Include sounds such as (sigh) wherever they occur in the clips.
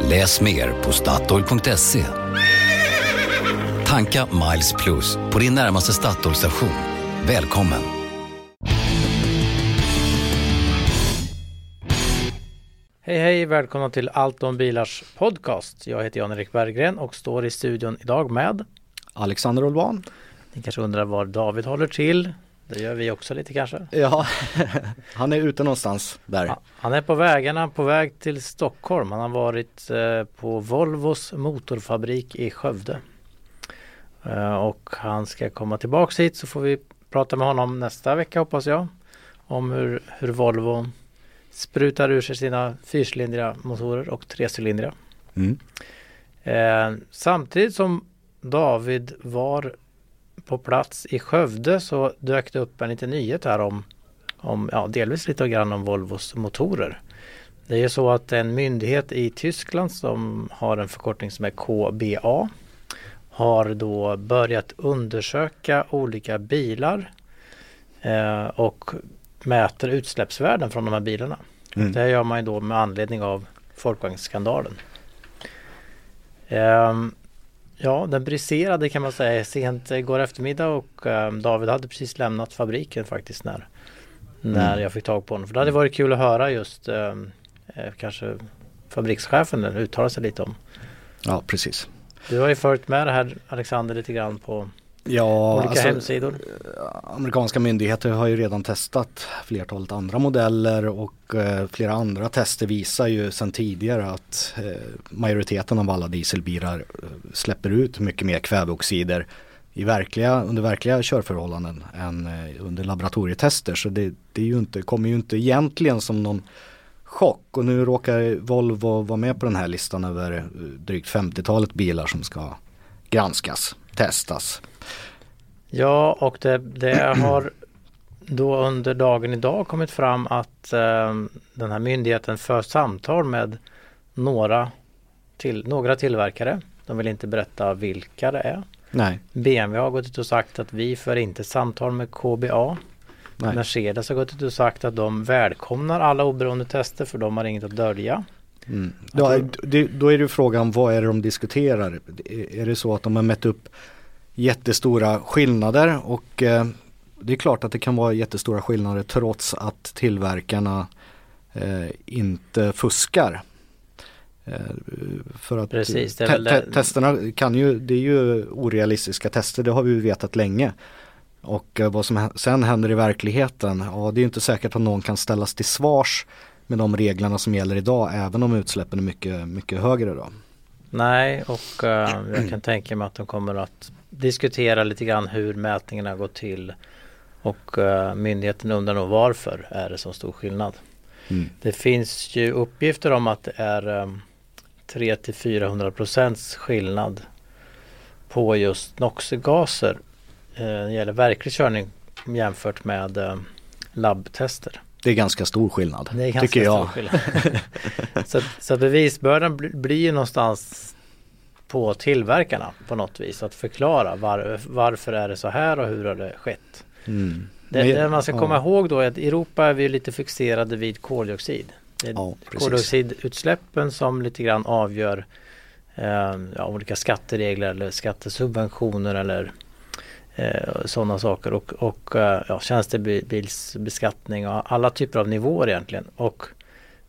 Läs mer på Statoil.se. Tanka Miles Plus på din närmaste Statoil-station. Välkommen! Hej hej, välkomna till Allt om bilars podcast. Jag heter Jan-Erik Berggren och står i studion idag med Alexander Olvan. Ni kanske undrar var David håller till. Det gör vi också lite kanske. Ja, (laughs) han är ute någonstans där. Ja, han är på vägarna, på väg till Stockholm. Han har varit eh, på Volvos motorfabrik i Skövde. Eh, och han ska komma tillbaks hit så får vi prata med honom nästa vecka hoppas jag. Om hur, hur Volvo sprutar ur sig sina fyrcylindriga motorer och trecylindriga. Mm. Eh, samtidigt som David var på plats i Skövde så dök det upp en liten nyhet här om, om ja, delvis lite grann om Volvos motorer. Det är ju så att en myndighet i Tyskland som har en förkortning som är KBA har då börjat undersöka olika bilar eh, och mäter utsläppsvärden från de här bilarna. Mm. Det gör man ju då med anledning av Folkvagnsskandalen. Um, ja, den briserade kan man säga sent igår eftermiddag och um, David hade precis lämnat fabriken faktiskt när, när Mm. jag fick tag på honom. För det hade varit kul att höra just um, kanske fabrikschefen uttala sig lite om. Ja, precis. Du har ju följt med det här Alexander lite grann på Ja, olika alltså, hemsidor. amerikanska myndigheter har ju redan testat flertalet andra modeller och eh, flera andra tester visar ju sedan tidigare att eh, majoriteten av alla dieselbilar eh, släpper ut mycket mer kväveoxider i verkliga, under verkliga körförhållanden än eh, under laboratorietester. Så det, det är ju inte, kommer ju inte egentligen som någon chock och nu råkar Volvo vara med på den här listan över eh, drygt 50-talet bilar som ska granskas, testas. Ja, och det, det har då under dagen idag kommit fram att eh, den här myndigheten för samtal med några, till, några tillverkare. De vill inte berätta vilka det är. Nej, BMW har gått ut och sagt att vi för inte samtal med KBA. nej. Mercedes har gått ut och sagt att de välkomnar alla oberoende tester för de har inget att dölja. Mm. Då, då är det ju frågan vad är det de diskuterar? Är är det så att de har mätt upp jättestora skillnader och eh, det är klart att det kan vara jättestora skillnader trots att tillverkarna eh, inte fuskar. Eh, för att Precis, te- te- testerna kan ju, det är ju orealistiska tester, det har vi ju vetat länge. Och vad som sen händer i verkligheten, ja det är ju inte säkert att någon kan ställas till svars med de reglerna som gäller idag även om utsläppen är mycket, mycket högre då. Nej, och jag kan tänka mig att de kommer att diskutera lite grann hur mätningarna går till. Och eh, myndigheten undrar nog varför är det så stor skillnad. Mm. Det finns ju uppgifter om att det är um, 3 till 400 procents skillnad på just NOx-gaser eh, när det gäller verklig körning jämfört med eh, labbtester. Det är ganska stor skillnad, Det är ganska tycker jag. stor skillnad. (laughs) så, så bevisbördan bli- blir ju någonstans på tillverkarna på något vis att förklara var, varför är det så här och hur har det skett. Mm. Det, det man ska ja. komma ihåg då är att i Europa är vi lite fixerade vid koldioxid. Det är Ja, koldioxidutsläppen som lite grann avgör eh, ja, olika skatteregler eller skattesubventioner eller eh, sådana saker och, och eh, ja, tjänstebilsbeskattning och alla typer av nivåer egentligen. Och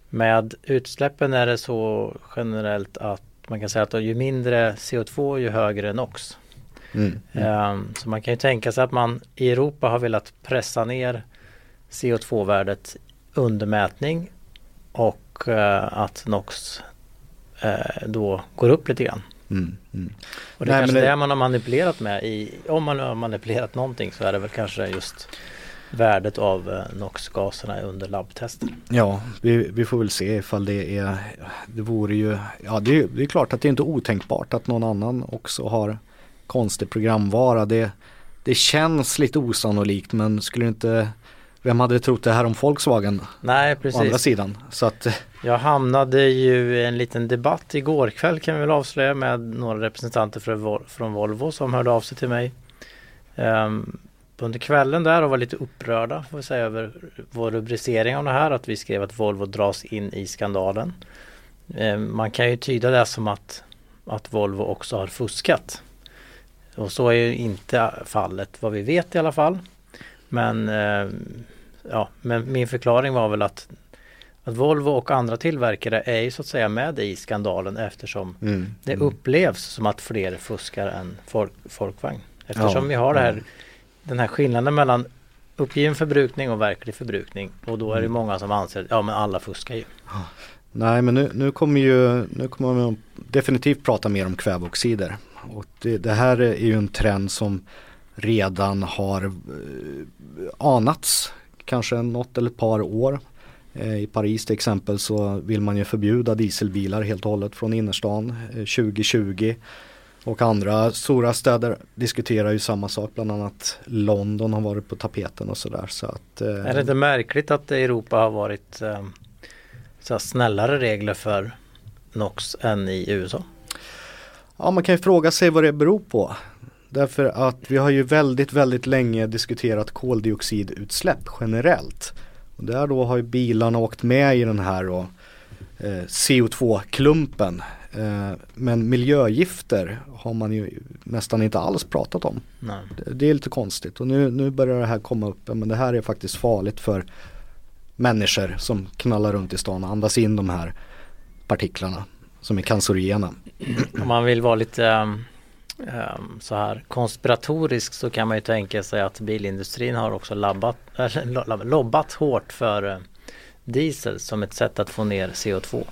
med utsläppen är det så generellt att man kan säga att ju mindre CO2 ju högre NOx. Mm. Ehm, Så man kan ju tänka sig att man i Europa har velat pressa ner CO2-värdet under mätning och eh, att NOx eh, då går upp lite grann. Mm. Mm. Och det är Nej, kanske det- det man har manipulerat med i, om man har manipulerat någonting så är det väl kanske just värdet av eh, NOx-gaserna under labbtester. Ja, vi, vi, får väl se ifall det är, det vore ju, ja det, det, är klart att det är inte otänkbart att någon annan också har konstig programvara. Det, det känns lite osannolikt men skulle inte vem hade trott det här om Volkswagen? Nej, precis. Å andra sidan. Så att... Jag hamnade ju i en liten debatt igår kväll kan vi väl avslöja med några representanter från Volvo som hörde av sig till mig. Um, under kvällen där och var lite upprörda får vi säga över vår rubricering av det här. Att vi skrev att Volvo dras in i skandalen. Um, man kan ju tyda det som att, att Volvo också har fuskat. Och så är ju inte fallet vad vi vet i alla fall. Men um, ja, men min förklaring var väl att, att Volvo och andra tillverkare är ju så att säga med i skandalen eftersom mm. det mm. upplevs som att fler fuskar än folk, folkvagn. Eftersom ja, vi har det här, den här skillnaden mellan uppgiven förbrukning och verklig förbrukning och då är det mm. många som anser att ja men alla fuskar ju. Nej men nu, nu kommer ju nu kommer man definitivt prata mer om kväveoxider. Och det, det här är ju en trend som redan har eh, anats kanske något eller ett par år. Eh, I Paris till exempel så vill man ju förbjuda dieselbilar helt och hållet från innerstan 2020. Och andra stora städer diskuterar ju samma sak, bland annat London har varit på tapeten och sådär. Så att, eh, är det inte märkligt att Europa har varit eh, så snällare regler för NOx än i USA? Ja man kan ju fråga sig vad det beror på. Därför att vi har ju väldigt, väldigt länge diskuterat koldioxidutsläpp generellt. Och där då har ju bilarna åkt med i den här då, eh, CO2-klumpen. Eh, men miljögifter har man ju nästan inte alls pratat om. Det, det, är lite konstigt och nu, nu börjar det här komma upp. Men det här är faktiskt farligt för människor som knallar runt i stan och andas in de här partiklarna som är cancerogena. Om man vill vara lite um um, så här konspiratorisk så kan man ju tänka sig att bilindustrin har också labbat, äh, lobbat hårt för uh, diesel som ett sätt att få ner CO2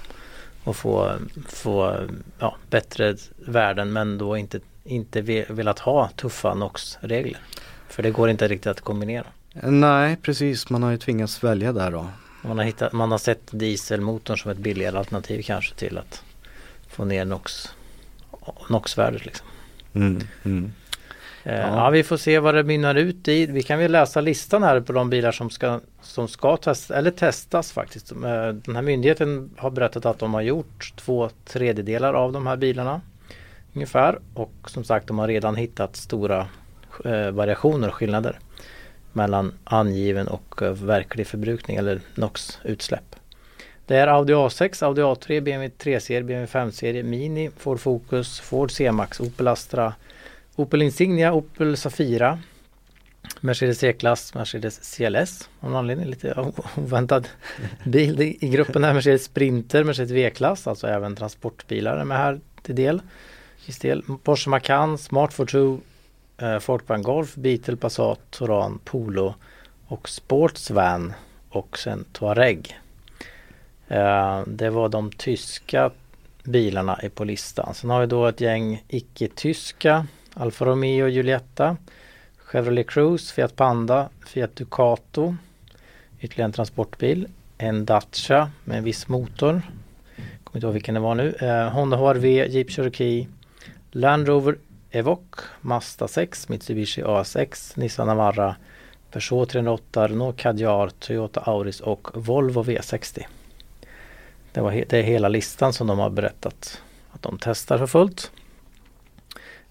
och få, få ja, bättre värden men då inte, inte velat ha tuffa NOx-regler. För det går inte riktigt att kombinera. Nej precis, man har ju tvingats välja där då. Man har, hittat, man har sett dieselmotorn som ett billigare alternativ kanske till att få ner NOx, NOx-värdet. Liksom. Mm, mm. Eh, ja. ja. vi får se vad det mynnar ut i. Vi kan väl läsa listan här på de bilar som ska, som ska testas, eller testas faktiskt. Eh, den här myndigheten har berättat att de har gjort två tredjedelar av de här bilarna. Ungefär och som sagt de har redan hittat stora eh, variationer och skillnader mellan angiven och eh, verklig förbrukning eller NOx-utsläpp. Det är Audi A6, Audi A3, BMW 3-serie, BMW 5-serie, Mini, Ford Focus, Ford C-Max, Opel Astra, Opel Insignia, Opel Safira, Mercedes C-klass, Mercedes CLS av någon anledning lite oväntad bil i gruppen här. Mercedes Sprinter, Mercedes V-klass, alltså även transportbilar är med här till del. del. Porsche Macan, Smart Fortwo, eh, Folkvagn Golf, Beetle, Passat, Touran, Polo och Sportsvan och sen Touareg. Eh, det var de tyska bilarna på listan. Sen har vi då ett gäng icke-tyska Alfa Romeo Giulietta Chevrolet Cruze, Fiat Panda, Fiat Ducato. Ytterligare en transportbil En Dacia med en viss motor. Kommer inte ihåg vilken det var nu. Eh, Honda HRV, Jeep Cherokee Land Rover Evoque Mazda 6, Mitsubishi A6, Nissan Navara Peugeot 308, Renault Kadjar, Toyota Auris och Volvo V60 det, var det är hela listan som de har berättat att de testar för fullt.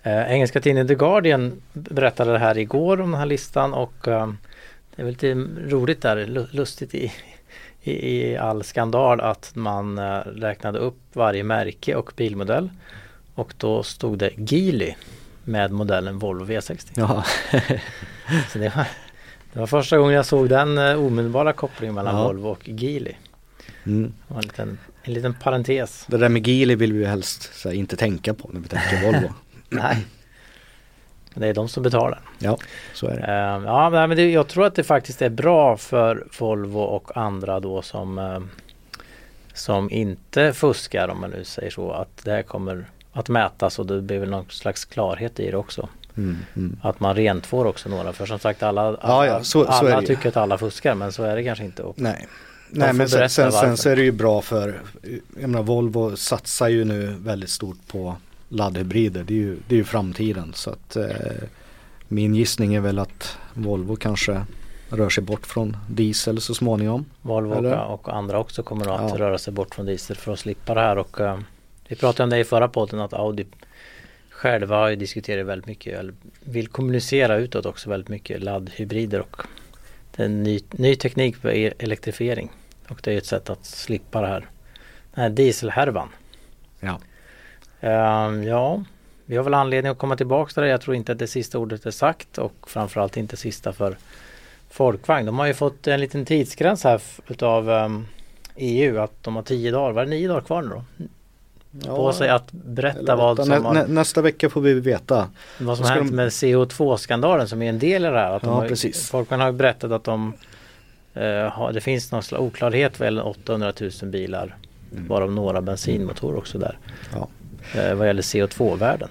Eh, engelska tidningen The Guardian berättade det här igår om den här listan och eh, det är väl lite roligt där, lustigt i, i, i all skandal att man eh, räknade upp varje märke och bilmodell och då stod det Geely med modellen Volvo V60. Ja. (laughs) Så det, var, det var första gången jag såg den uh, omedelbara kopplingen mellan ja. Volvo och Geely. Mm. En, liten, en liten parentes. Det där med Geely vill vi ju helst här, inte tänka på när vi tänker Volvo. (laughs) Nej. Det är de som betalar. Ja, så är det. Uh, ja, men det, jag tror att det faktiskt är bra för Volvo och andra då som uh, som inte fuskar om man nu säger så att det här kommer att mätas och det blir väl någon slags klarhet i det också. Mm, mm. Att man rentvår också några för som sagt alla, alla, ja, så- så alla tycker att alla fuskar men så är det kanske inte. Och Nej. Nej men sen, sen, sen så är det ju bra för, jag menar Volvo satsar ju nu väldigt stort på laddhybrider. Det är ju, det är ju framtiden. Så att eh, min gissning är väl att Volvo kanske rör sig bort från diesel så småningom. Volvo Eller? och, andra också kommer att Ja. röra sig bort från diesel för att slippa det här och eh, vi pratade om det i förra podden att Audi själva har ju diskuterat väldigt mycket eller vill kommunicera utåt också väldigt mycket laddhybrider och är ny, ny teknik för elektrifiering och det är ett sätt att slippa det här den här dieselhärvan. Ja. Ehm, ja, vi har väl anledning att komma tillbaka till det. Jag tror inte att det sista ordet är sagt och framförallt inte sista för Folkvagn. De har ju fått en liten tidsgräns här utav ehm, EU att de har tio dagar, var det nio dagar kvar nu då? På sig att berätta Eller vad som, nä, har, nä, nästa vecka får vi veta. vad som hänt de- med CO2-skandalen som är en del i det här. Att de Ja, har, precis. Folkvagn har ju berättat att de eh, har, det finns någon slags oklarhet vad gäller 800 000 bilar varav några bensinmotorer också där. Ja. Eh, vad gäller CO2-värden.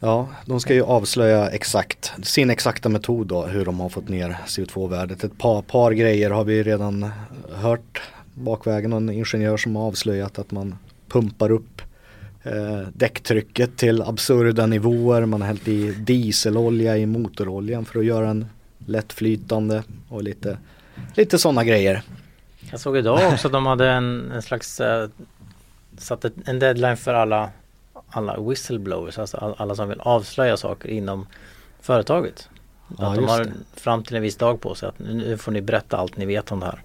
Ja, de ska ju avslöja exakt sin exakta metod då hur de har fått ner CO2-värdet. Ett par, par grejer har vi redan hört bakvägen. En ingenjör som har avslöjat att man pumpar upp eh, däcktrycket till absurda nivåer. Man har hällt i dieselolja i motoroljan för att göra den lättflytande och lite, lite sådana grejer. Jag såg idag också att de hade en, en slags eh, satt ett, en deadline för alla alla whistleblowers, alltså all- alla som vill avslöja saker inom företaget. Ja, att de har det. fram till en viss dag på sig att nu får ni berätta allt ni vet om det här.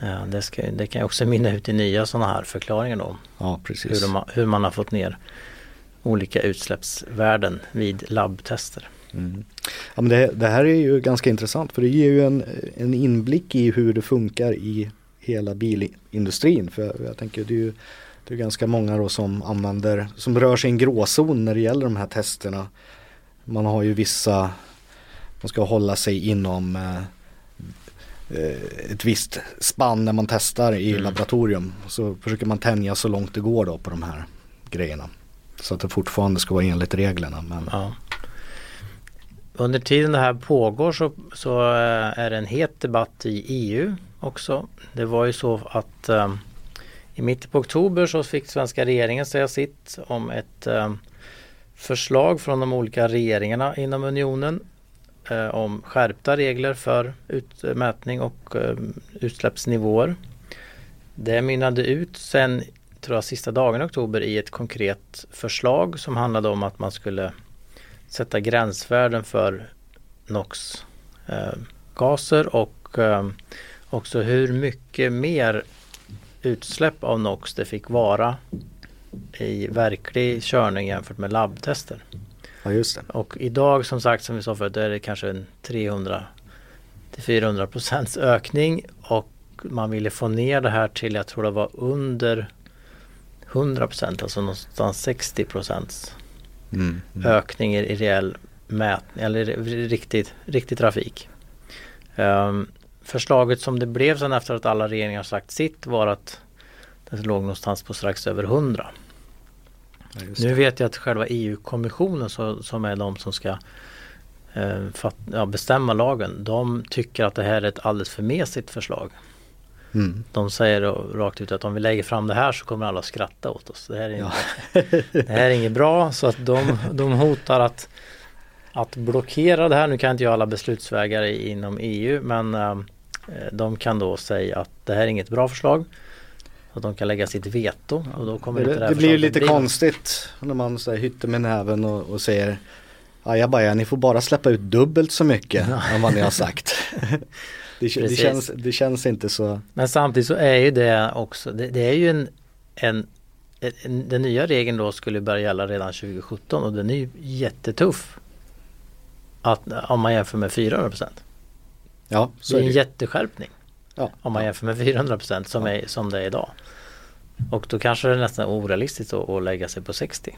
Ja, det, ska, det kan ju också mynna ut i nya sådana här förklaringar då. Ja, Hur, precis. de, har- hur man har fått ner olika utsläppsvärden vid labbtester. Mm. Ja, men det, det här är ju ganska intressant för det ger ju en, en inblick i hur det funkar i hela bilindustrin. För jag, tänker det är ju det är ganska många då som använder, som rör sig i en gråzon när det gäller de här testerna. Man har ju vissa, man ska hålla sig inom eh, ett visst spann när man testar i Mm. laboratorium. Så försöker man tänja så långt det går då på de här grejerna. Så att det fortfarande ska vara enligt reglerna. Men Ja. Under tiden det här pågår så, så eh, är det en het debatt i EU också. Det var ju så att um, i mitten på oktober så fick svenska regeringen säga sitt om ett um, förslag från de olika regeringarna inom unionen eh, om skärpta regler för utmätning och eh, utsläppsnivåer. Det mynnade ut sen, tror jag, sista dagen i oktober i ett konkret förslag som handlade om att man skulle sätta gränsvärden för NOx eh, och eh, också hur mycket mer utsläpp av NOx det fick vara i verklig körning jämfört med labbtester. ja just det. Och idag som sagt som vi sa förut är det kanske en 300 till 400 procents ökning och man ville få ner det här till jag tror det var under 100 procent, alltså någonstans 60 procents Mm. Mm. ökning i, i reell mätning eller i riktig, trafik. Ehm, förslaget som det blev sen efter att alla regeringar sagt sitt var att det låg någonstans på strax över 100. Ja, Nu vet jag att själva EU-kommissionen så, som är de som ska eh, fatt, ja, bestämma lagen. De tycker att det här är ett alldeles för mesigt förslag. Mm. De säger rakt ut att om vi lägger fram det här så kommer alla att skratta åt oss. Det här är, Ja. inte, det här är inget bra så att de, de hotar att, att blockera det här. Nu kan inte jag alla beslutsvägar inom EU men eh, de kan då säga att det här är inget bra förslag. Att de kan lägga sitt veto och då kommer det, det, här det blir lite bli- konstigt när man så här, hytter med näven och, och säger Ajabaja, ni får bara släppa ut dubbelt så mycket än vad ni har sagt. (laughs) det, det, känns, det känns inte så, Men samtidigt så är ju det också, det, det är ju en, en, en Den nya regeln då skulle börja gälla redan 2017 och den är ju jättetuff. Att, om man jämför med 400 procent. ja så Det är det en ju. jätteskärpning. Ja. Om man jämför med 400 procent som, Ja. är, som det är idag. Och då kanske det är nästan orealistiskt att, att lägga sig på 60.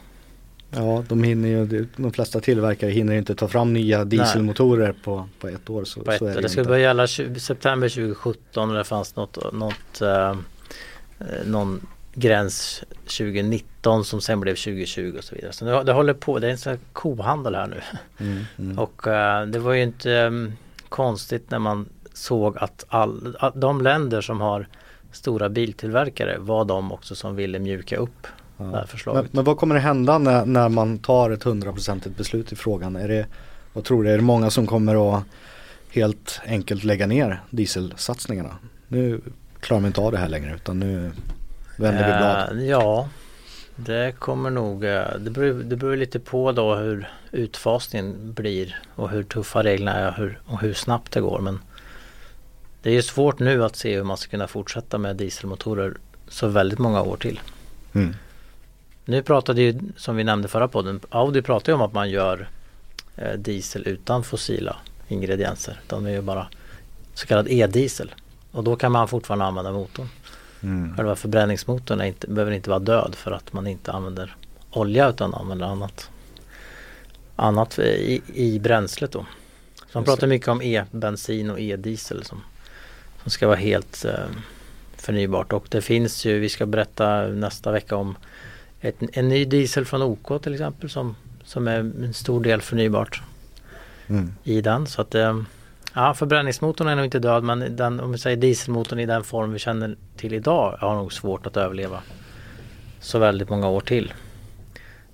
Ja, de hinner ju, de flesta tillverkare hinner inte ta fram nya dieselmotorer på, på ett år. Så, På ett, så är det, det inte. börja gälla 20, september 2017 och det fanns något, något eh, eh, någon gräns 2019 som sen blev 2020 och så vidare. Så nu, det håller på, det är en sån här kohandel här nu. Mm, mm. (laughs) Och uh, det var ju inte um, konstigt när man såg att, all, att de länder som har stora biltillverkare var de också som ville mjuka upp ja. det här förslaget. Men, men, vad kommer det hända när, när man tar ett hundraprocentigt beslut i frågan? Är det, vad tror du, är det många som kommer att helt enkelt lägga ner dieselsatsningarna? Nu klarar man inte av det här längre utan nu vänder vi blad. Uh, ja, det kommer nog, eh, det beror, det beror lite på då hur utfasningen blir och hur tuffa reglerna är och hur, och hur snabbt det går. Men det är ju svårt nu att se hur man ska kunna fortsätta med dieselmotorer så väldigt många år till. Mm. Nu pratade ju, som vi nämnde förra podden, Audi pratar ju om att man gör eh, diesel utan fossila ingredienser. De är ju bara så kallad e-diesel. Och då kan man fortfarande använda motorn. Mm. Själva förbränningsmotorn inte, behöver inte vara död för att man inte använder olja utan använder annat, annat i, i bränslet då. Så man pratar mycket om e-bensin och e-diesel som, som ska vara helt eh, förnybart. Och det finns ju, vi ska berätta nästa vecka om ett, en ny diesel från OK till exempel som, som är en stor del förnybart mm. i den. Så att eh, Ja, förbränningsmotorn är nog inte död men den, om vi säger dieselmotorn i den form vi känner till idag har nog svårt att överleva så väldigt många år till.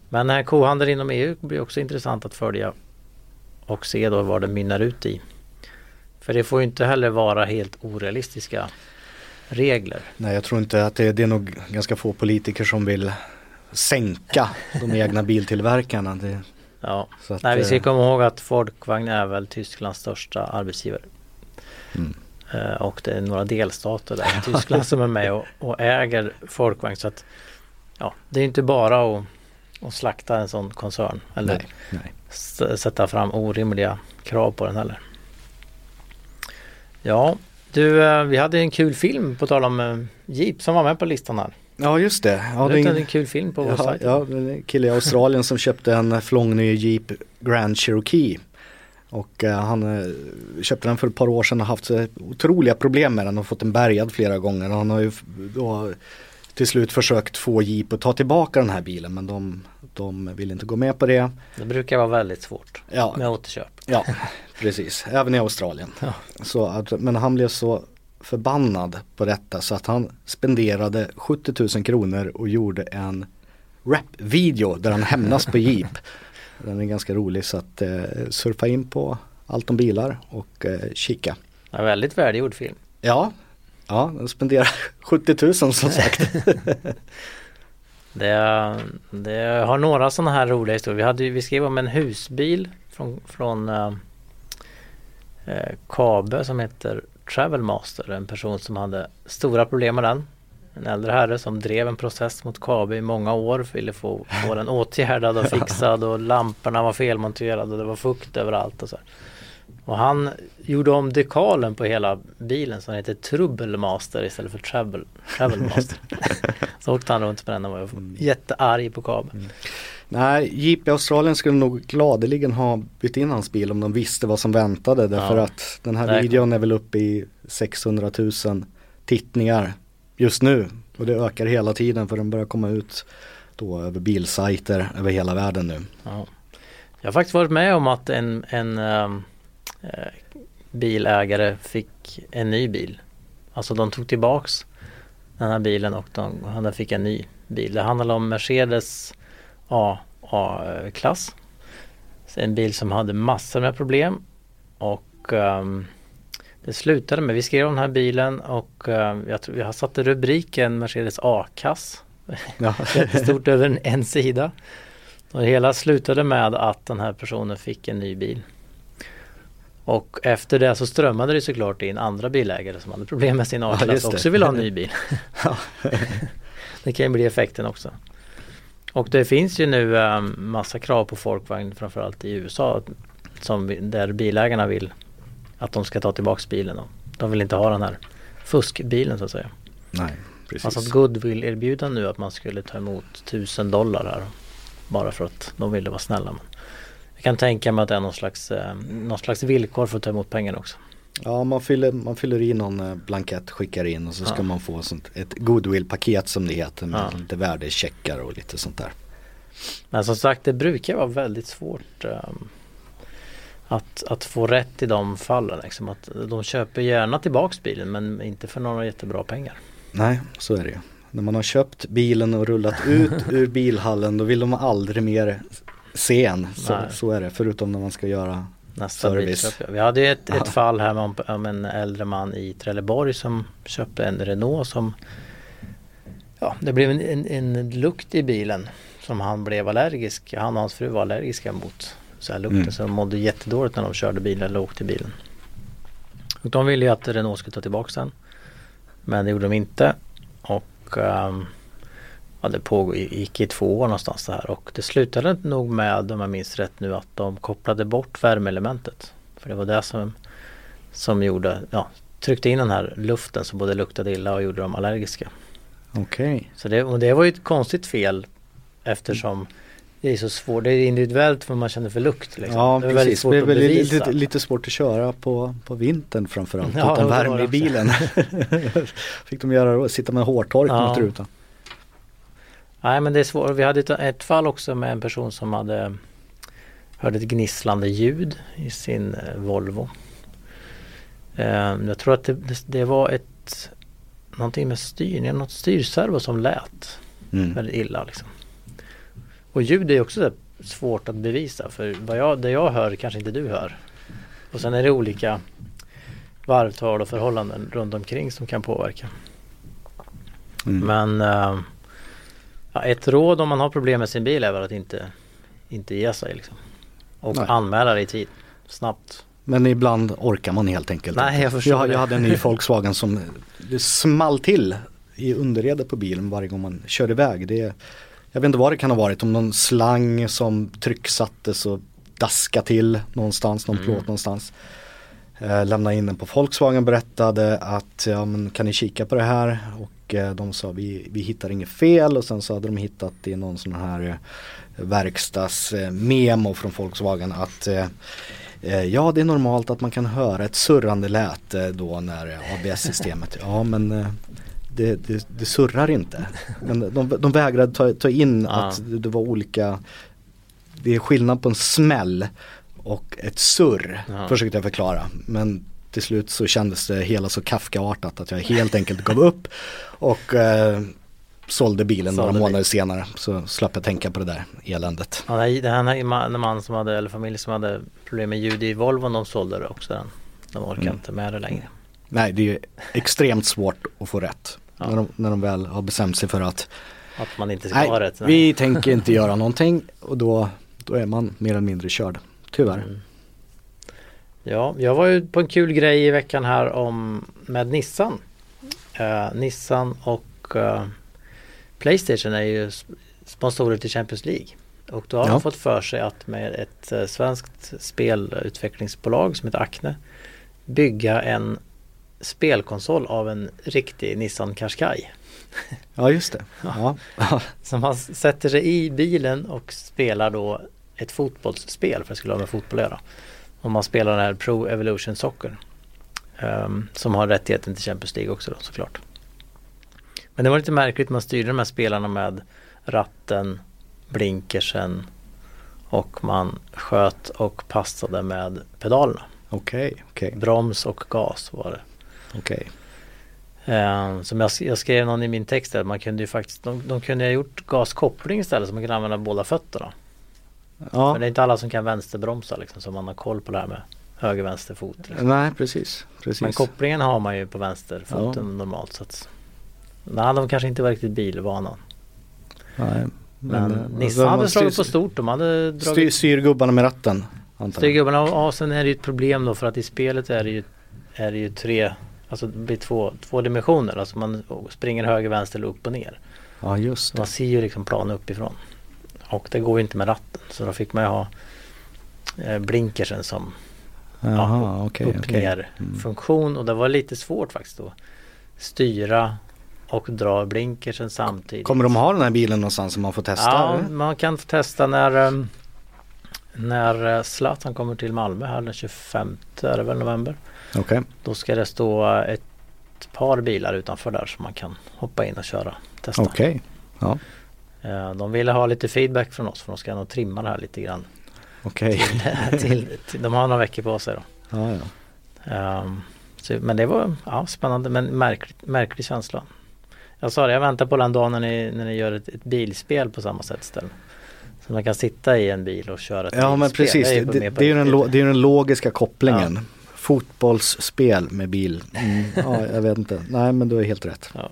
Men den här kohandeln inom EU blir också intressant att följa och se då vad det mynnar ut i. För det får ju inte heller vara helt orealistiska regler. Nej, jag tror inte att det, det är nog ganska få politiker som vill sänka de egna biltillverkarna. Det, Ja, att, Nej, vi ska eh, komma ihåg att Folkvagn är väl Tysklands största arbetsgivare. Mm. Uh, och det är några delstater där i (laughs) Tyskland som är med och, och, äger Folkvagn. Så att, ja, det är inte bara att, att slakta en sån koncern eller nej, nej. sätta fram orimliga krav på den heller. Ja, du, uh, vi hade en kul film på tal om Jeep som var med på listan här. Ja just det. Ja, det är en kul film på vår sajt. Ja, en kille i Australien som köpte en flångny Jeep Grand Cherokee. Och uh, han uh, köpte den för ett par år sedan och haft uh, otroliga problem med den och fått den bärgad flera gånger. Han har ju då till slut försökt få Jeep att ta tillbaka den här bilen men de, de vill inte gå med på det. Det brukar vara väldigt svårt ja. med återköp. Ja, precis. Även i Australien. Ja. Så att, men han blev så förbannad på detta så att han spenderade 70 000 kronor och gjorde en rap-video där han hämnas på Jeep. (laughs) Den är ganska rolig så att eh, surfa in på allt om bilar och eh, kika. Ja, väldigt välgjord film. Ja, ja den spenderar (laughs) 70 000 som sagt. (laughs) det, det har några sådana här roliga historier. Vi, hade, vi skrev om en husbil från, från äh, Kabe som heter Travelmaster, en person som hade stora problem med den. En äldre herre som drev en process mot Kabe i många år, ville få, få den åtgärdad och (laughs) fixad och lamporna var felmonterade och det var fukt överallt och så. Och han gjorde om dekalen på hela bilen så den heter Troublemaster istället för Travel, Travelmaster. (laughs) så åkte han runt med den och var jättearg på Kabe. Mm. Nej, i Australien skulle nog gladeligen ha bytt in hans bil om de visste vad som väntade. Därför ja. att den här videon är väl uppe i 600 000 tittningar just nu. Och det ökar hela tiden för den börjar komma ut då över bilsajter över hela världen nu. Ja. Jag har faktiskt varit med om att en, en äh, bilägare fick en ny bil. Alltså de tog tillbaks den här bilen och de, han fick en ny bil. Det handlar om Mercedes A-klass. En bil som hade massor med problem och um, det slutade med, vi skrev om den här bilen och uh, jag tror jag satte rubriken Mercedes A-kass. Ja. (laughs) Stort över en, en sida. Och det hela slutade med att den här personen fick en ny bil. Och efter det så strömmade det såklart in andra bilägare som hade problem med sin A-klass ja, också vill ha en ny bil. (laughs) (laughs) det kan ju bli effekten också. Och det finns ju nu äh, massa krav på folkvagn framförallt i USA som, där bilägarna vill att de ska ta tillbaks bilen. Och de vill inte ha den här fuskbilen så att säga. Nej, precis. Alltså att Goodwill erbjuda nu att man skulle ta emot tusen dollar här. Bara för att de ville vara snälla. Men jag kan tänka mig att det är någon slags, eh, någon slags villkor för att ta emot pengarna också. Ja man fyller, man fyller i någon eh, blankett, skickar in och så ska Ja. man få sånt, ett goodwill-paket som det heter med Ja. lite värdecheckar och lite sånt där. Men som sagt det brukar vara väldigt svårt ehm, att, att få rätt i de fallen. Liksom. Att de köper gärna tillbaks bilen men inte för några jättebra pengar. Nej, så är det ju. När man har köpt bilen och rullat ut (laughs) ur bilhallen då vill de aldrig mer se en. Så, så är det, förutom när man ska göra Nästa Service. bilköp. Vi hade ju ett, ett fall här om, om en äldre man i Trelleborg som köpte en Renault som Ja, det blev en, en, en lukt i bilen som han blev allergisk. Han och hans fru var allergiska mot så här lukten Mm. så de mådde jättedåligt när de körde bilen eller åkte bilen. Och de ville ju att Renault skulle ta tillbaka den. Men det gjorde de inte. Och ehm, ja, det påg, gick i två år någonstans det här och det slutade nog med, om jag minns rätt nu, att de kopplade bort värmeelementet. För det var det som, som gjorde, ja, tryckte in den här luften som både luktade illa och gjorde dem allergiska. Okej. Så det, och det var ju ett konstigt fel eftersom det är så svårt, det är individuellt vad man känner för lukt. Liksom. Ja det är väldigt precis, svårt det är att väl bevisa. lite, lite svårt att köra på, på vintern framförallt Ja, utan värme i bilen. (laughs) Fick de göra då, sitta med hårtork Ja. mot rutan. Nej men det är svårt. Vi hade ett, ett fall också med en person som hade hörde ett gnisslande ljud i sin eh, Volvo. Eh, jag tror att det, det, var ett någonting med styrningen, något styrservo som lät Mm. väldigt illa liksom. Och ljud är också svårt att bevisa för vad jag, det jag hör kanske inte du hör. Och sen är det olika varvtal och förhållanden runt omkring som kan påverka. Mm. Men eh, ja, ett råd om man har problem med sin bil är väl att inte, inte ge sig liksom. Och Nej. anmäla det i tid. Snabbt. Men ibland orkar man helt enkelt Nej, jag förstår jag, jag hade en ny (laughs) Volkswagen som det small till i underredet på bilen varje gång man kör iväg. Det, jag vet inte vad det kan ha varit, om någon slang som trycksattes och daska till någonstans, någon Mm. plåt någonstans. Eh, lämnade in den på Volkswagen berättade att ja, men kan ni kika på det här och eh, de sa vi, vi hittar inget fel och sen så hade de hittat i någon sån här eh, verkstadsmemo från Volkswagen att eh, Ja det är normalt att man kan höra ett surrande läte då när ABS-systemet, (laughs) ja men det, det, det surrar inte. Men de, de vägrade ta, ta in Ja. att det, det var olika, det är skillnad på en smäll och ett surr Ja. försökte jag förklara. Men till slut så kändes det hela så Kafkaartat att jag helt enkelt gav upp och eh, sålde bilen Sålde några månader bilen. senare. Så slapp jag tänka på det där eländet. Ja, det här man, en man som hade, eller familj som hade problem med ljud i Volvon, de sålde det också den. De orkar Mm. inte med det längre. Nej det är extremt svårt att få rätt. Ja. När, de, när de väl har bestämt sig för att Att man inte ska nej, ha rätt. vi tänker inte göra någonting och då, då är man mer eller mindre körd. Tyvärr. Mm. Ja, jag var ju på en kul grej i veckan här om med Nissan. Eh, Nissan och eh, Playstation är ju sp- sponsorer till Champions League. Och då har Ja. de fått för sig att med ett eh, svenskt spelutvecklingsbolag som heter Acne bygga en spelkonsol av en riktig Nissan Qashqai. Ja just det. (laughs) Ja. Så man sätter sig i bilen och spelar då ett fotbollsspel för det skulle ha med fotboll att göra. Och man spelar den här Pro Evolution Soccer. ehm, som har rättigheten till Champions League också då såklart. Men det var lite märkligt, man styrde de här spelarna med ratten, blinkersen och man sköt och passade med pedalerna. Okej, okej, Broms och gas var det. okej. Eh, som jag, jag skrev någon i min text där, man kunde ju faktiskt, de, de kunde ha gjort gaskoppling istället så man kunde använda båda fötterna. Ja, Men det är inte alla som kan vänsterbromsa liksom så man har koll på det här med höger vänster fot. Liksom. nej precis. precis. Men kopplingen har man ju på vänsterfoten normalt så att Nej, de kanske inte var riktigt bilvana. nej. Men, eh, Nissan man hade slagit styr- på stort. De hade Styr, dragit styr gubbarna med ratten. styrgubbarna ja, sen är det ju ett problem då för att i spelet är det ju, är det ju tre Alltså det blir två, två dimensioner. Alltså man springer höger, vänster eller upp och ner. Ja just Så man det. ser ju liksom planen uppifrån. Och det går ju inte med ratten. Så då fick man ju ha eh, blinkersen som Jaha, okej. upp okej. ner Mm. funktion. Och det var lite svårt faktiskt att styra och dra blinkersen samtidigt. Kommer de ha den här bilen någonstans som man får testa? Ja, eller? man kan få testa när um, när eh, Zlatan kommer till Malmö här den 25 är det väl november. Okej. Då ska det stå ett par bilar utanför där som man kan hoppa in och köra. Testa. Okej. Ja. Eh, De ville ha lite feedback från oss för de ska nog trimma det här lite grann. Okej. (laughs) till, till, de har några veckor på sig då. Ja, ja. Ehm, så, men det var ja, spännande men märkligt, märklig känsla. Jag sa det, jag väntar på den dagen när ni, när ni gör ett, ett bilspel på samma sätt istället. Så man kan sitta i en bil och köra ett Ja men bilspel. precis, Jag det, är det, det är ju den, lo- den logiska kopplingen. Fotbollsspel med bil. Mm. Ja, jag vet inte. Nej men du har helt rätt. Ja.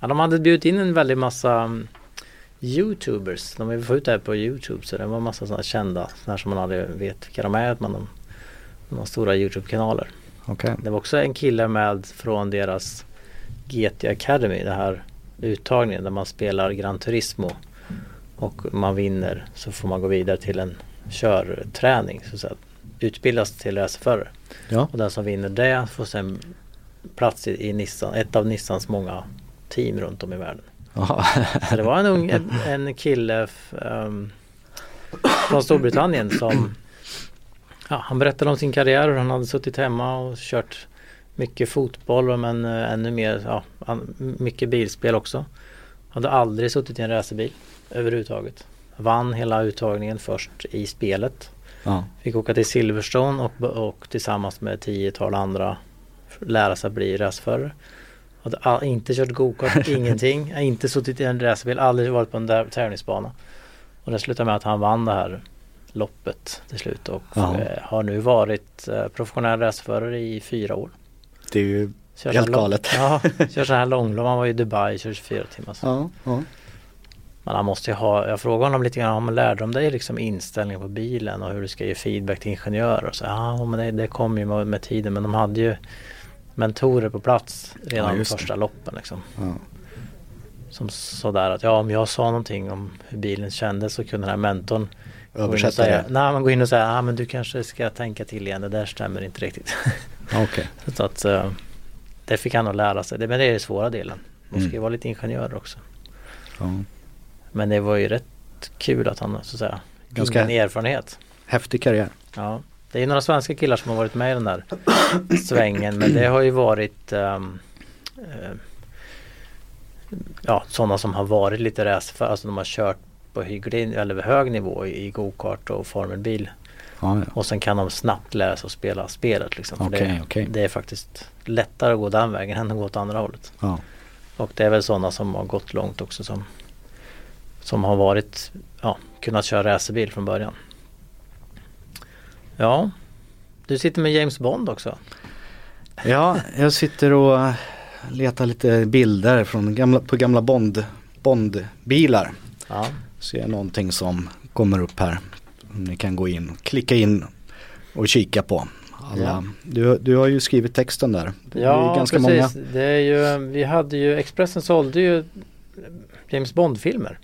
ja, de hade bjudit in en väldigt massa um, Youtubers. De vill få ut det här på Youtube så det var massa sådana kända. Sådana som man aldrig vet vilka de är. Man, de, de har stora Youtube-kanaler. Okej. Det var också en kille med från deras GT Academy. Det här uttagningen där man spelar Gran Turismo. Och man vinner så får man gå vidare till en körträning. Så att säga. Utbildas till racerförare. Ja. Och den som vinner det får sen plats i, i Nissan, ett av Nissans många team runt om i världen. Så det var en, ung, en, en kille ehm, från Storbritannien som ja, han berättade om sin karriär och han hade suttit hemma och kört mycket fotboll men eh, ännu mer, ja, han, mycket bilspel också. Hade aldrig suttit i en racerbil överhuvudtaget. Vann hela uttagningen först i spelet. ja. Fick åka till Silverstone och, och tillsammans med tiotal andra lära sig att bli racerförare. All, inte kört gokart, (laughs) ingenting. Jag har inte suttit i en racerbil, aldrig varit på en där, tävlingsbana. Och det slutade med att han vann det här loppet till slut och Ja. eh, har nu varit eh, professionell racerförare i fyra år. Det är ju Kör Helt så galet. Ja, (laughs) kör så här långlopp. Han var i Dubai, kör 24 timmar. Ja, ja. Men han måste ju ha, jag frågade honom lite grann, om lärde de dig liksom inställning på bilen och hur du ska ge feedback till ingenjörer? Och så, ja men det, det kom ju med, med tiden men de hade ju mentorer på plats redan Ja, första loppen liksom. ja. Som sådär att ja om jag sa någonting om hur bilen kändes så kunde den här mentorn Översätta säga, det. nej men gå in och säga, ja men du kanske ska tänka till igen, det där stämmer inte riktigt. (laughs) Okej. så att eh, det fick han nog lära sig, men det är den svåra delen. Man ska ju Mm. vara lite ingenjör också. Ja. Men det var ju rätt kul att han så att säga Ganska- erfarenhet. Häftig karriär. Ja, det är ju några svenska killar som har varit med i den där svängen men det har ju varit ehm, eh, ja, sådana som har varit lite racerförare, alltså de har kört på hygglig eller hög nivå i, gokart och formelbil Ja, ja. och sen kan de snabbt lära sig att spela spelet liksom. Okej, det, okej. det är faktiskt lättare att gå den vägen än att gå åt andra hållet. Ja. Och det är väl sådana som har gått långt också som, som har varit, ja, kunnat köra racerbil från början. Ja, du sitter med James Bond också. ja, jag sitter och letar lite bilder från gamla, på gamla Bond, Bondbilar. Ja, Ser någonting som kommer upp här. Ni kan gå in, klicka in och kika på. Alla. Ja. Du, du har ju skrivit texten där. Det ja är ganska precis. många. Det är ju, vi hade ju, Expressen sålde ju James Bond-filmer.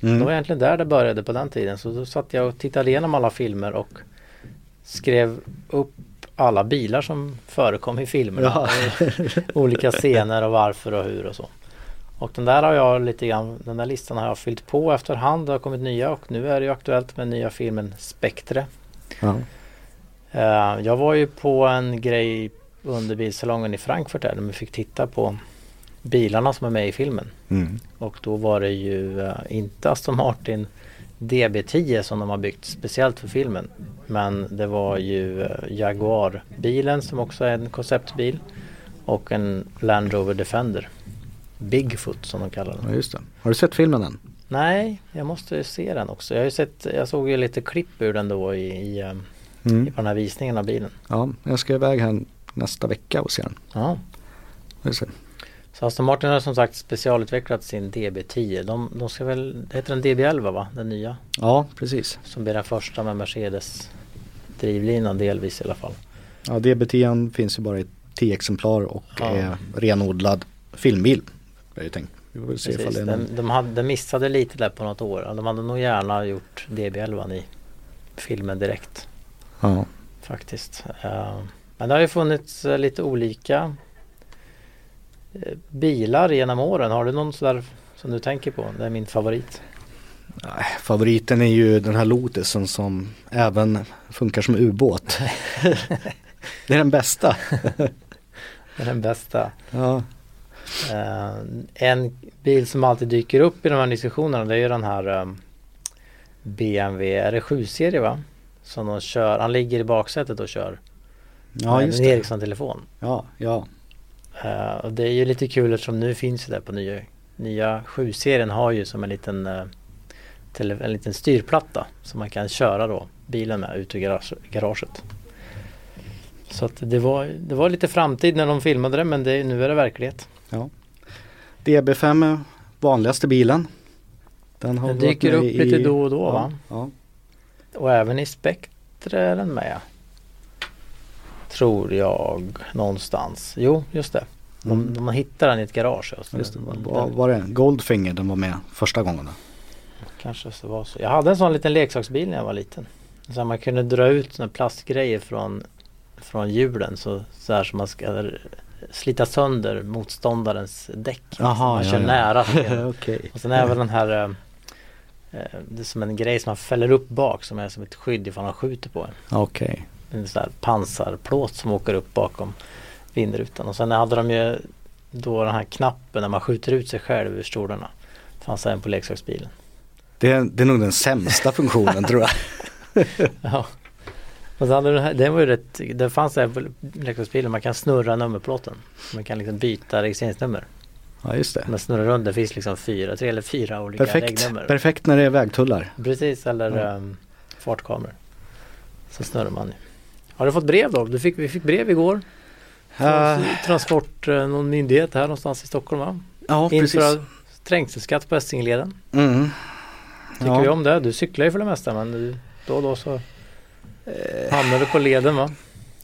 Det var Mm. egentligen där det började på den tiden. Så då satt jag och tittade igenom alla filmer och skrev upp alla bilar som förekom i filmerna. Ja. (laughs) Olika scener och varför och hur och så. Och den där har jag lite grann, den där listan har jag fyllt på efterhand. Det har kommit nya och nu är det ju aktuellt med nya filmen Spectre. Ja. Eh, jag var ju på en grej under bilsalongen i Frankfurt där, där vi fick titta på bilarna som är med i filmen. Mm. Och då var det ju eh, inte Aston Martin DB10 som de har byggt speciellt för filmen. Men det var ju eh, Jaguar-bilen som också är en konceptbil. Och en Land Rover Defender. Bigfoot som de kallar den. ja, just det. Har du sett filmen än? Nej, jag måste se den också. Jag, har sett, jag såg ju lite klipp ur den då i, i, eh, i Mm. på den här visningen av bilen. Ja, jag ska iväg här nästa vecka och se den. Ja. Så Aston Martin har som sagt specialutvecklat sin DB10. De, de ska väl, det heter den DB11 va? Den nya. Ja, precis. Som blir den första med Mercedes drivlinan delvis i alla fall. Ja, DB10 finns ju bara i 10 exemplar och Ja. är renodlad filmbil. Jag ju tänkt. Vi får se Precis. det är någon... De, de, hade, de missade lite där på något år. De hade nog gärna gjort DB11 i filmen direkt Ja. faktiskt. Eh, men det har ju funnits eh, lite olika bilar genom åren. Har du någon sådär som du tänker på? Det är min favorit. Nej, Favoriten är ju den här Lotusen som även funkar som ubåt. (laughs) Det är den bästa. (laughs) Det är den bästa. Ja. Eh, en bil som alltid dyker upp i de här diskussionerna det är ju den här um, BMW, är det 7-serie va? Som de kör, han ligger i baksätet och kör. Ja, just en det. Ericsson-telefon. Ja, ja. Eh, och det är ju lite kul eftersom nu finns det på nya, nya 7-serien har ju som en liten, eh, tele, en liten styrplatta som man kan köra då bilen med ut ur garage, garaget. Så att det var, det var lite framtid när de filmade det men det, nu är det verklighet. DB5 är vanligaste bilen. Den Den dyker upp i- lite då och då ja, va? Ja. Och även i Spectre är den med. Tror jag någonstans. Jo, just det. De, Mm. de, man hittar den i ett garage. Och så Just det, var, var det Goldfinger den var med första gången? Då? Kanske så var så. Jag hade en sån liten leksaksbil när jag var liten. Så man kunde dra ut såna plastgrejer från, från hjulen så, så här som man ska slita sönder motståndarens däck. Jaha, man ja, kör ja. nära. (laughs) Okej. Och sen även den här eh, eh, Det är som en grej som man fäller upp bak som är som ett skydd ifall han skjuter på en. Okej. En sån här pansarplåt som åker upp bakom vindrutan. Och sen hade de ju då den här knappen när man skjuter ut sig själv ur stolarna. Fanns även på leksaksbilen. Det, är, det är nog den sämsta funktionen tror jag. (laughs) Ja. Och så hade den här, det var ju rätt, det fanns även på leksaksbilen, man kan snurra nummerplåten. Man kan liksom byta registreringsnummer. Ja just det. Man snurrar runt, det finns liksom fyra, tre eller fyra olika Perfekt. regnummer. Perfekt när det är vägtullar. Precis, eller Ja. um, fartkameror. Så snurrar man ju. Har du fått brev då? Du fick, vi fick brev igår. Från Uh, Transport, eh, någon myndighet här någonstans i Stockholm va? ja precis. Införa trängselskatt på Essingeleden. Mm. Tycker Ja. vi om det? Du cyklar ju för det mesta men du, då och då så Eh, hamnar du på leden va?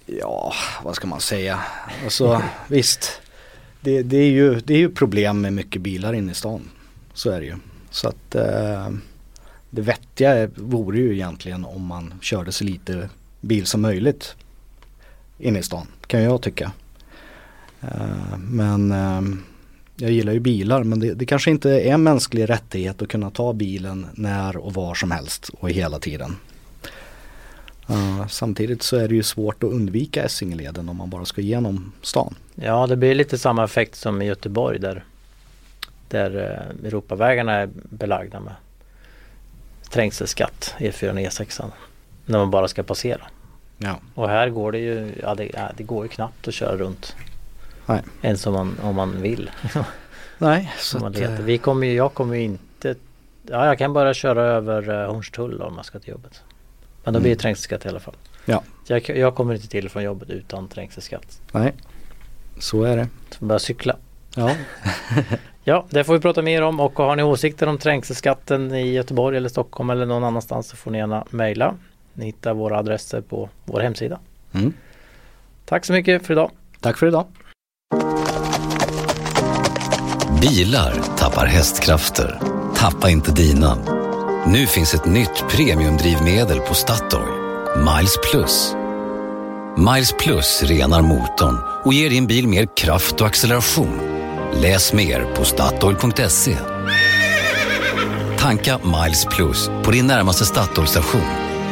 Ja, vad ska man säga? Alltså (laughs) visst. Det, det, är ju, det är ju problem med mycket bilar inne i stan. Så är det ju. Så att eh, det vettiga vore ju egentligen om man körde så lite bil som möjligt inne i stan. Kan jag tycka. Eh, men eh, jag gillar ju bilar men det, det kanske inte är en mänsklig rättighet att kunna ta bilen när och var som helst och hela tiden. Uh, samtidigt så är det ju svårt att undvika Essingeleden om man bara ska igenom stan. Ja det blir lite samma effekt som i Göteborg där, där Europavägarna är belagda med trängselskatt E4 och E6 när man bara ska passera. Ja. Och här går det ju, ja det, ja, det går ju knappt att köra runt. Nej. Ens om man, om man vill. (laughs) Nej, så man att, eh, Vi kommer ju, jag kommer ju inte Ja jag kan bara köra över uh, Hornstull om jag ska till jobbet. Men då blir det Mm. trängselskatt i alla fall. Ja. Jag, jag kommer inte till från jobbet utan trängselskatt. nej, så är det. Så bara cykla. Ja, (laughs) Ja, det får vi prata mer om och har ni åsikter om trängselskatten i Göteborg eller Stockholm eller någon annanstans så får ni gärna mejla. Ni hittar våra adresser på vår hemsida. mm. Tack så mycket för idag. tack för idag. Bilar tappar hästkrafter. Tappa inte dina. Nu finns ett nytt premiumdrivmedel på Statoil. Miles Plus. Miles Plus renar motorn och ger din bil mer kraft och acceleration. Läs mer på Statoil.se. Tanka Miles Plus på din närmaste Statoil-station.